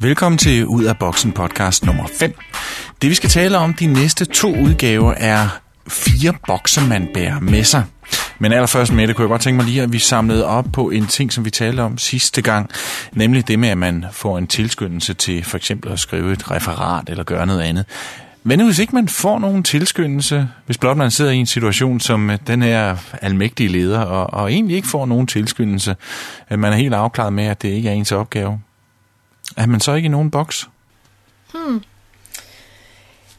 Velkommen til Ud af Boksen podcast nummer 5. Det vi skal tale om de næste to udgaver er fire bokser, man bærer med sig. Men allerførst med det kunne jeg godt tænke mig lige, at vi samlede op på en ting, som vi talte om sidste gang, nemlig det med, at man får en tilskyndelse til for eksempel at skrive et referat eller gøre noget andet. Men hvis ikke man får nogen tilskyndelse, hvis blot man sidder i en situation som øh, den her almægtige leder, og, og egentlig ikke får nogen tilskyndelse, at man er helt afklaret med, at det ikke er ens opgave, er man så ikke i nogen boks? Hmm.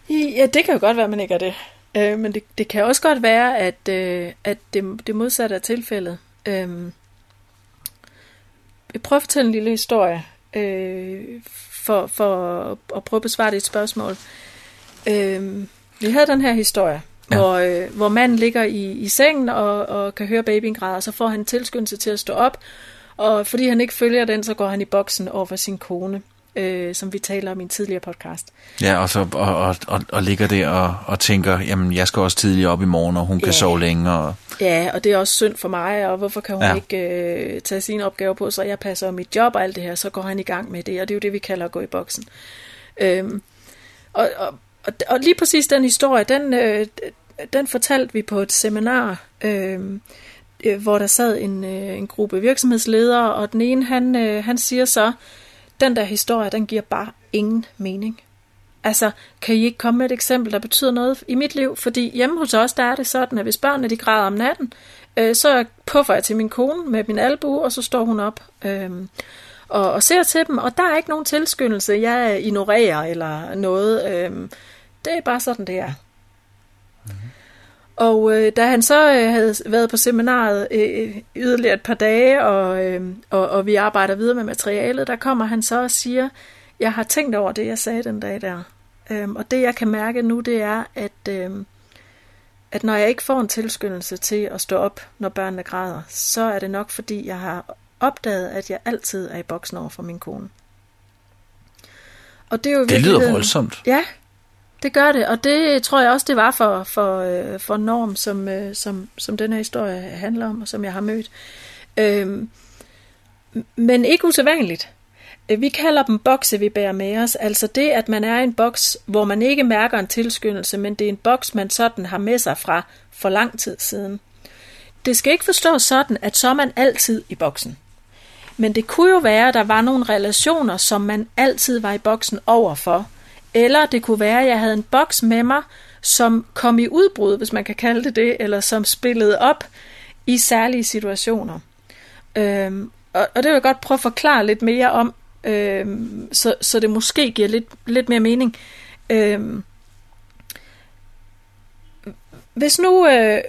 Ja, det kan jo godt være, at man ikke er det. Øh, men det, det kan også godt være, at, øh, at det, det modsatte er tilfældet. Øh, jeg prøver at fortælle en lille historie, øh, for, for at prøve at besvare dit spørgsmål. Øh, vi havde den her historie, ja. hvor, øh, hvor manden ligger i, i sengen og, og kan høre babyen græde, og så får han tilskyndelse til at stå op, og fordi han ikke følger den, så går han i boksen over for sin kone, øh, som vi taler om i en tidligere podcast. Ja, og, så, og, og, og, og ligger der og, og tænker, jamen jeg skal også tidligere op i morgen, og hun ja. kan sove længe. Og... Ja, og det er også synd for mig, og hvorfor kan hun ja. ikke øh, tage sine opgaver på, så jeg passer mit job og alt det her, så går han i gang med det, og det er jo det, vi kalder at gå i boksen. Øhm, og, og, og, og lige præcis den historie, den, øh, den fortalte vi på et seminar, øh, øh, hvor der sad en, øh, en gruppe virksomhedsledere, og den ene, han, øh, han siger så, den der historie, den giver bare ingen mening. Altså, kan I ikke komme med et eksempel, der betyder noget i mit liv? Fordi hjemme hos os, der er det sådan, at hvis børnene de græder om natten, øh, så puffer jeg til min kone med min albu, og så står hun op øh, og, og ser til dem, og der er ikke nogen tilskyndelse, jeg ignorerer eller noget. Øh, det er bare sådan, det er. Mhm. Og øh, da han så øh, havde været på seminaret øh, yderligere et par dage, og, øh, og, og vi arbejder videre med materialet, der kommer han så og siger, jeg har tænkt over det, jeg sagde den dag der. Øhm, og det jeg kan mærke nu, det er, at, øh, at når jeg ikke får en tilskyndelse til at stå op, når børnene græder, så er det nok fordi, jeg har opdaget, at jeg altid er i boksen over for min kone. Og det, er jo det lyder voldsomt. Ja, det gør det, og det tror jeg også, det var for, for, øh, for Norm, som, øh, som, som den her historie handler om, og som jeg har mødt. Øhm, men ikke usædvanligt. Øh, vi kalder dem bokse, vi bærer med os. Altså det, at man er i en boks, hvor man ikke mærker en tilskyndelse, men det er en boks, man sådan har med sig fra for lang tid siden. Det skal ikke forstås sådan, at så er man altid i boksen. Men det kunne jo være, at der var nogle relationer, som man altid var i boksen overfor, eller det kunne være, at jeg havde en boks med mig, som kom i udbrud, hvis man kan kalde det det, eller som spillede op i særlige situationer. Øhm, og, og det vil jeg godt prøve at forklare lidt mere om, øhm, så, så det måske giver lidt, lidt mere mening. Øhm, hvis nu... Øh,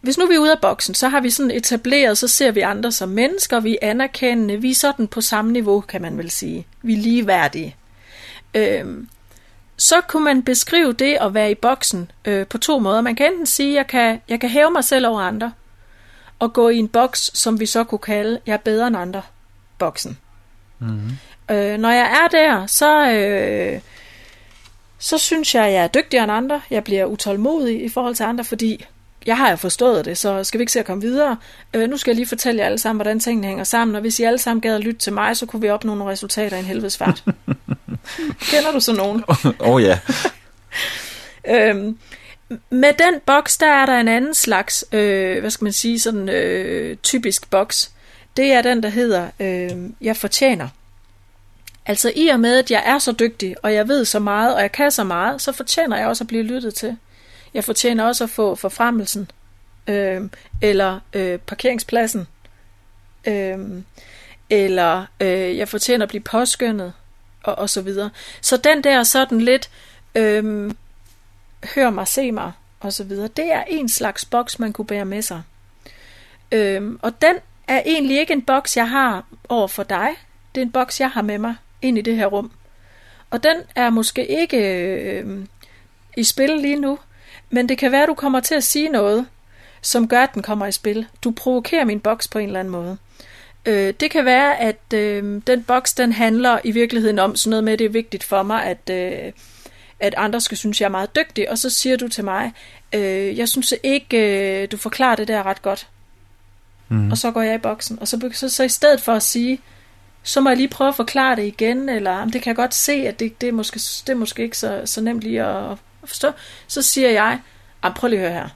hvis nu vi er ude af boksen, så har vi sådan etableret, så ser vi andre som mennesker, vi er anerkendende, vi er sådan på samme niveau, kan man vel sige. Vi er ligeværdige. Øhm, så kunne man beskrive det at være i boksen øh, på to måder. Man kan enten sige, at jeg kan, jeg kan hæve mig selv over andre, og gå i en boks, som vi så kunne kalde, jeg er bedre end andre, boksen. Mm-hmm. Øh, når jeg er der, så, øh, så synes jeg, at jeg er dygtigere end andre. Jeg bliver utålmodig i forhold til andre, fordi jeg har jo forstået det, så skal vi ikke se at komme videre. Øh, nu skal jeg lige fortælle jer alle sammen, hvordan tingene hænger sammen, og hvis I alle sammen gad at lytte til mig, så kunne vi opnå nogle resultater i en helvedes fart. Kender du så nogen? Åh oh, ja. øhm, med den boks, der er der en anden slags, øh, hvad skal man sige, sådan øh, typisk boks. Det er den, der hedder, øh, jeg fortjener. Altså i og med, at jeg er så dygtig, og jeg ved så meget, og jeg kan så meget, så fortjener jeg også at blive lyttet til. Jeg fortjener også at få forfremmelsen, øh, eller øh, parkeringspladsen, øh, eller øh, jeg fortjener at blive påskyndet, og, og så videre. Så den der sådan lidt, øhm, hør mig, se mig, og så videre, det er en slags boks, man kunne bære med sig. Øhm, og den er egentlig ikke en boks, jeg har over for dig. Det er en boks, jeg har med mig ind i det her rum. Og den er måske ikke øh, i spil lige nu, men det kan være, at du kommer til at sige noget, som gør, at den kommer i spil. Du provokerer min boks på en eller anden måde. Øh, det kan være, at øh, den boks, den handler i virkeligheden om sådan noget med, at det er vigtigt for mig, at, øh, at andre skal synes, jeg er meget dygtig. Og så siger du til mig, øh, jeg synes ikke, øh, du forklarer det der ret godt. Mm. Og så går jeg i boksen. Og så, så, så i stedet for at sige, så må jeg lige prøve at forklare det igen, eller jamen, det kan jeg godt se, at det, det, er, måske, det er måske ikke så, så nemt lige at, at forstå. Så siger jeg, prøv lige at høre her.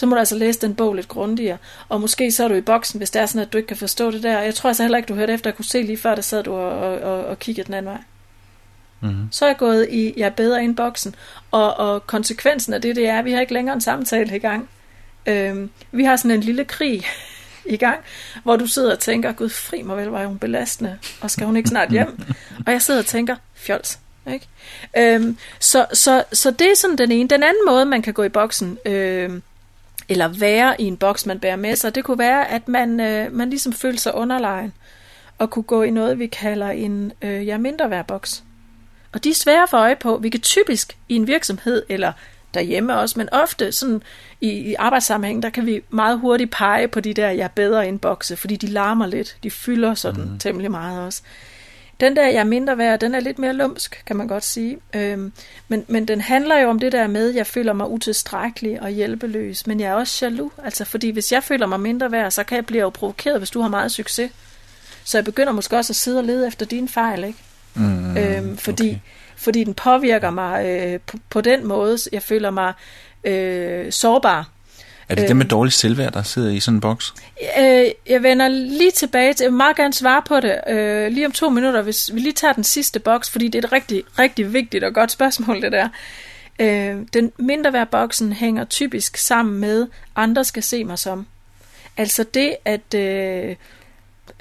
Så må du altså læse den bog lidt grundigere. Og måske så er du i boksen, hvis det er sådan, at du ikke kan forstå det der. Jeg tror altså heller ikke, du hørte efter. Jeg kunne se lige før, der sad du og, og, og, og kiggede den anden vej. Mm-hmm. Så er jeg gået i, jeg er bedre end boksen. Og, og konsekvensen af det, det er, at vi har ikke længere en samtale i gang. Øhm, vi har sådan en lille krig i gang, hvor du sidder og tænker, gud fri mig vel, var hun belastende, og skal hun ikke snart hjem? og jeg sidder og tænker, fjols. Ikke? Øhm, så, så, så det er sådan den ene. Den anden måde, man kan gå i boksen, øh, eller være i en boks, man bærer med sig, det kunne være, at man, øh, man ligesom følte sig underlegen, og kunne gå i noget, vi kalder en øh, ja, mindre værd boks. Og de er svære for øje på. Vi kan typisk i en virksomhed, eller derhjemme også, men ofte sådan i, i arbejdssammenhæng, der kan vi meget hurtigt pege på de der, jeg er bedre end bokse, fordi de larmer lidt, de fylder sådan mm. temmelig meget også. Den der, jeg er mindre værd, den er lidt mere lumsk, kan man godt sige. Øhm, men, men den handler jo om det der med, at jeg føler mig utilstrækkelig og hjælpeløs, men jeg er også jaloux. Altså, fordi hvis jeg føler mig mindre værd, så kan jeg blive jo provokeret, hvis du har meget succes. Så jeg begynder måske også at sidde og lede efter dine fejl, ikke? Mm, øhm, fordi, okay. fordi den påvirker mig øh, på, på den måde. Jeg føler mig øh, sårbar. Er det øh, det med dårlig selvværd, der sidder i sådan en boks? Øh, jeg vender lige tilbage til, jeg vil meget gerne svare på det øh, lige om to minutter, hvis vi lige tager den sidste boks, fordi det er et rigtig, rigtig vigtigt og godt spørgsmål, det der. Øh, den mindre værd boksen hænger typisk sammen med, andre skal se mig som. Altså det, at øh,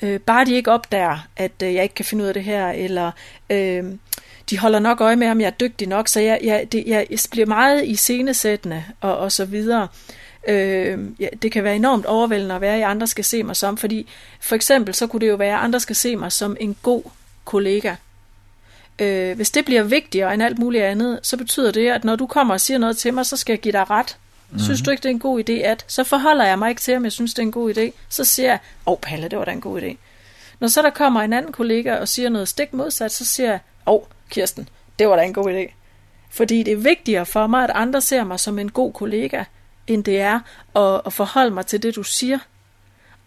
øh, bare de ikke opdager, at øh, jeg ikke kan finde ud af det her, eller øh, de holder nok øje med, om jeg er dygtig nok, så jeg, jeg, det, jeg bliver meget i scenesættende og, og så videre. Øh, ja, det kan være enormt overvældende at være, at andre skal se mig som, fordi for eksempel så kunne det jo være, at andre skal se mig som en god kollega. Øh, hvis det bliver vigtigere end alt muligt andet, så betyder det, at når du kommer og siger noget til mig, så skal jeg give dig ret. Mm-hmm. Synes du ikke, det er en god idé, at så forholder jeg mig ikke til, om jeg synes, det er en god idé. Så siger jeg, åh oh, Palle, det var da en god idé. Når så der kommer en anden kollega og siger noget stik modsat, så siger jeg, åh oh, Kirsten, det var da en god idé. Fordi det er vigtigere for mig, at andre ser mig som en god kollega, end det er at, at forholde mig til det, du siger.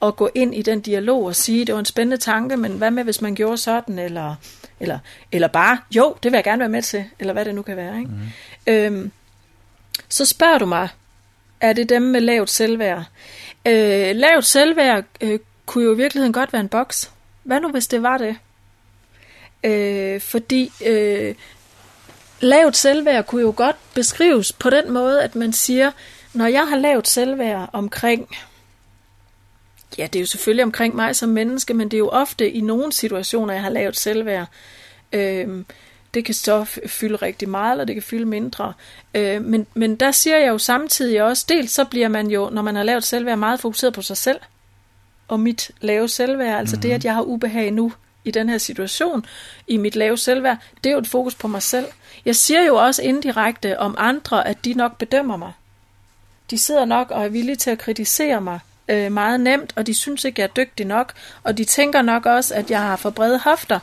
Og gå ind i den dialog og sige, det var en spændende tanke, men hvad med, hvis man gjorde sådan, eller, eller, eller bare, jo, det vil jeg gerne være med til, eller hvad det nu kan være. Ikke? Mm. Øhm, så spørger du mig, er det dem med lavt selvværd? Øh, lavt selvværd øh, kunne jo i virkeligheden godt være en boks. Hvad nu, hvis det var det? Øh, fordi øh, lavt selvværd kunne jo godt beskrives på den måde, at man siger, når jeg har lavt selvværd omkring, ja, det er jo selvfølgelig omkring mig som menneske, men det er jo ofte i nogle situationer, jeg har lavt selvværd. Øh, det kan så fylde rigtig meget, eller det kan fylde mindre. Øh, men, men der siger jeg jo samtidig også, dels så bliver man jo, når man har lavet selvværd, meget fokuseret på sig selv, og mit lave selvværd, altså mm-hmm. det, at jeg har ubehag nu i den her situation, i mit lave selvværd, det er jo et fokus på mig selv. Jeg siger jo også indirekte om andre, at de nok bedømmer mig. De sidder nok og er villige til at kritisere mig øh, meget nemt, og de synes ikke, jeg er dygtig nok, og de tænker nok også, at jeg har for brede hofter,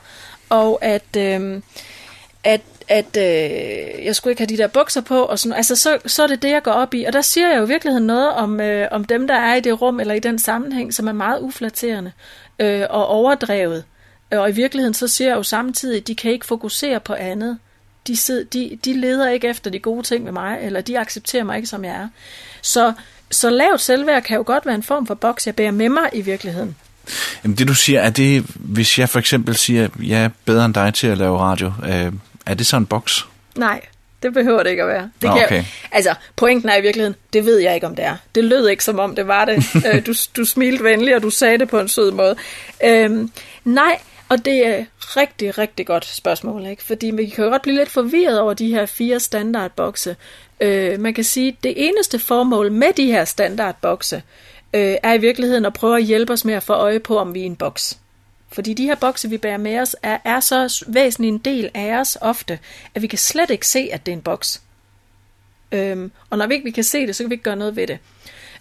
og at... Øh, at, at øh, jeg skulle ikke have de der bukser på, og sådan, altså så, så er det det, jeg går op i. Og der siger jeg jo i virkeligheden noget om, øh, om dem, der er i det rum, eller i den sammenhæng, som er meget uflatterende øh, og overdrevet. Øh, og i virkeligheden så siger jeg jo samtidig, at de kan ikke fokusere på andet. De, sidder, de, de leder ikke efter de gode ting med mig, eller de accepterer mig ikke, som jeg er. Så, så lavt selvværd kan jo godt være en form for boks, jeg bærer med mig i virkeligheden. Jamen det du siger, er det, hvis jeg for eksempel siger, jeg er bedre end dig til at lave radio, øh, er det så en boks? Nej, det behøver det ikke at være. Det kan okay. jeg, altså, pointen er i virkeligheden, det ved jeg ikke, om det er. Det lød ikke, som om det var det. Øh, du, du smilte venligt, og du sagde det på en sød måde. Øhm, nej, og det er rigtig, rigtig godt spørgsmål, ikke? Fordi vi kan jo godt blive lidt forvirret over de her fire standardbokse. Øh, man kan sige, at det eneste formål med de her standardbokse, øh, er i virkeligheden at prøve at hjælpe os med at få øje på, om vi er en boks. Fordi de her bokse, vi bærer med os, er, er så væsentlig en del af os ofte, at vi kan slet ikke se, at det er en boks. Øhm, og når vi ikke vi kan se det, så kan vi ikke gøre noget ved det.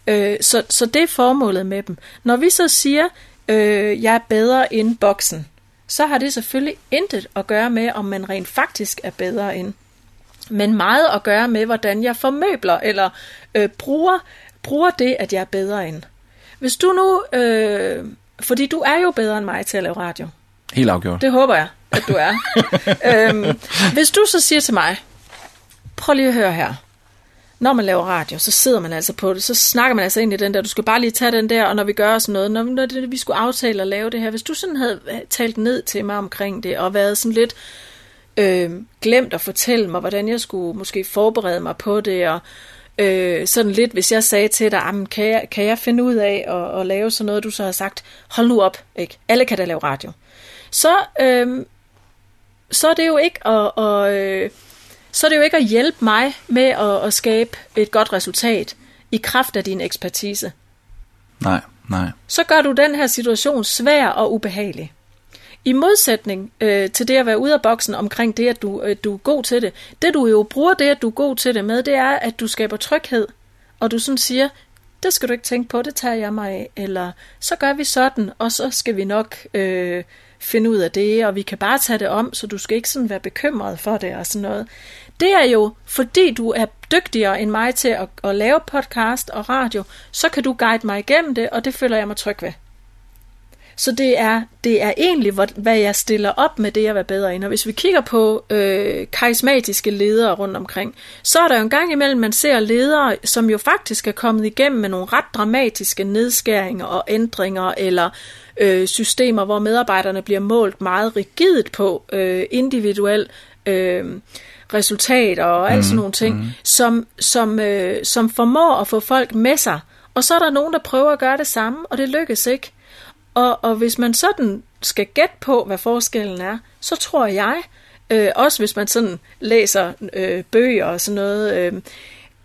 Øh, så, så det er formålet med dem. Når vi så siger, øh, jeg er bedre end boksen, så har det selvfølgelig intet at gøre med, om man rent faktisk er bedre end. Men meget at gøre med, hvordan jeg formøbler eller øh, bruger, bruger det, at jeg er bedre end. Hvis du nu øh, fordi du er jo bedre end mig til at lave radio. Helt afgjort. Det håber jeg, at du er. øhm, hvis du så siger til mig, prøv lige at høre her. Når man laver radio, så sidder man altså på det, så snakker man altså ind i den der, du skal bare lige tage den der, og når vi gør sådan noget, når, når det, vi skulle aftale at lave det her, hvis du sådan havde talt ned til mig omkring det, og været sådan lidt øh, glemt at fortælle mig, hvordan jeg skulle måske forberede mig på det, og øh, sådan lidt, hvis jeg sagde til dig, kan jeg, kan jeg finde ud af at, at lave sådan noget, du så har sagt, hold nu op, ikke? alle kan da lave radio. Så, øh, så er det jo ikke at, at øh, så er det jo ikke at hjælpe mig med at, at skabe et godt resultat i kraft af din ekspertise. Nej, nej. Så gør du den her situation svær og ubehagelig. I modsætning øh, til det at være ude af boksen omkring det, at du, øh, du er god til det, det du jo bruger det, at du er god til det med, det er, at du skaber tryghed, og du sådan siger, det skal du ikke tænke på, det tager jeg mig af, eller så gør vi sådan, og så skal vi nok øh, finde ud af det, og vi kan bare tage det om, så du skal ikke sådan være bekymret for det og sådan noget. Det er jo, fordi du er dygtigere end mig til at, at lave podcast og radio, så kan du guide mig igennem det, og det føler jeg mig tryg ved. Så det er, det er egentlig, hvad jeg stiller op med det at være bedre ind. Og hvis vi kigger på øh, karismatiske ledere rundt omkring, så er der jo en gang imellem, man ser ledere, som jo faktisk er kommet igennem med nogle ret dramatiske nedskæringer og ændringer, eller øh, systemer, hvor medarbejderne bliver målt meget rigidt på øh, individuel øh, resultater og alt sådan mhm, nogle ting, mm. som, som, øh, som formår at få folk med sig. Og så er der nogen, der prøver at gøre det samme, og det lykkes ikke. Og, og hvis man sådan skal gætte på, hvad forskellen er, så tror jeg, øh, også hvis man sådan læser øh, bøger og sådan noget, øh,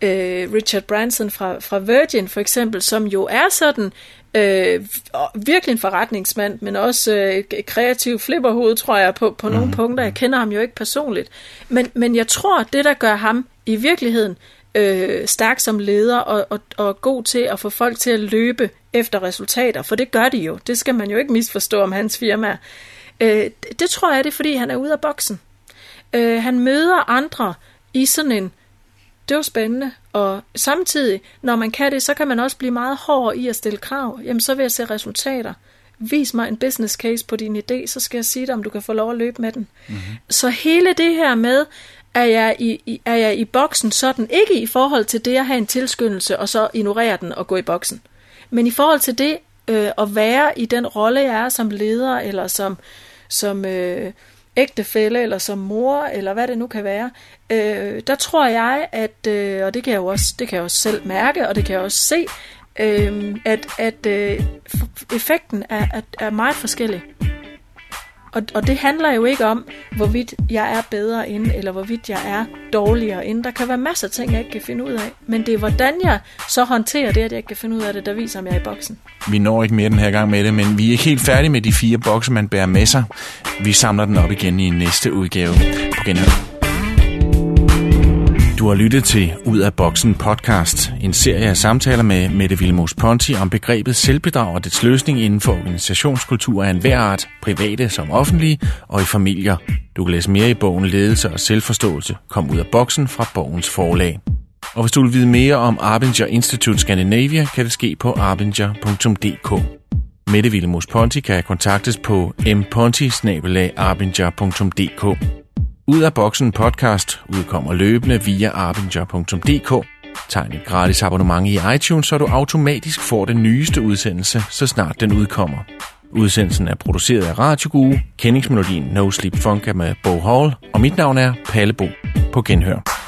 øh, Richard Branson fra, fra Virgin for eksempel, som jo er sådan øh, virkelig en forretningsmand, men også øh, kreativ flipperhoved, tror jeg, på, på nogle mm. punkter. Jeg kender ham jo ikke personligt. Men, men jeg tror, det der gør ham i virkeligheden øh, stærk som leder og, og, og god til at få folk til at løbe efter resultater, for det gør de jo. Det skal man jo ikke misforstå om hans firma. Øh, det tror jeg, det er, fordi han er ude af boksen. Øh, han møder andre i sådan en, det var spændende, og samtidig, når man kan det, så kan man også blive meget hård i at stille krav. Jamen, så vil jeg se resultater. Vis mig en business case på din idé, så skal jeg sige dig, om du kan få lov at løbe med den. Mm-hmm. Så hele det her med, er jeg, i, i, er jeg i boksen sådan, ikke i forhold til det at have en tilskyndelse, og så ignorere den og gå i boksen. Men i forhold til det øh, at være i den rolle, jeg er som leder, eller som, som øh, ægtefælle, eller som mor, eller hvad det nu kan være, øh, der tror jeg, at, øh, og det kan jeg jo også, det kan jeg også selv mærke, og det kan jeg også se, øh, at, at øh, effekten er, er, er meget forskellig. Og, og det handler jo ikke om, hvorvidt jeg er bedre end, eller hvorvidt jeg er dårligere end. Der kan være masser af ting, jeg ikke kan finde ud af. Men det er, hvordan jeg så håndterer det, at jeg ikke kan finde ud af det, der viser, om jeg er i boksen. Vi når ikke mere den her gang med det, men vi er ikke helt færdige med de fire bokse, man bærer med sig. Vi samler den op igen i næste udgave. På genhør. Du har lyttet til Ud af Boksen podcast, en serie af samtaler med Mette Vilmos Ponti om begrebet selvbedrag og dets løsning inden for organisationskultur af enhver art, private som offentlige og i familier. Du kan læse mere i bogen Ledelse og Selvforståelse. Kom ud af boksen fra bogens forlag. Og hvis du vil vide mere om Arbinger Institute Scandinavia, kan det ske på arbinger.dk. Mette Vilmos Ponti kan kontaktes på mponti ud af Boksen podcast udkommer løbende via arbinger.dk. Tegn et gratis abonnement i iTunes, så du automatisk får den nyeste udsendelse, så snart den udkommer. Udsendelsen er produceret af Radio kendingsmelodien No Sleep Funk er med Bo Hall, og mit navn er Palle Bo. På genhør.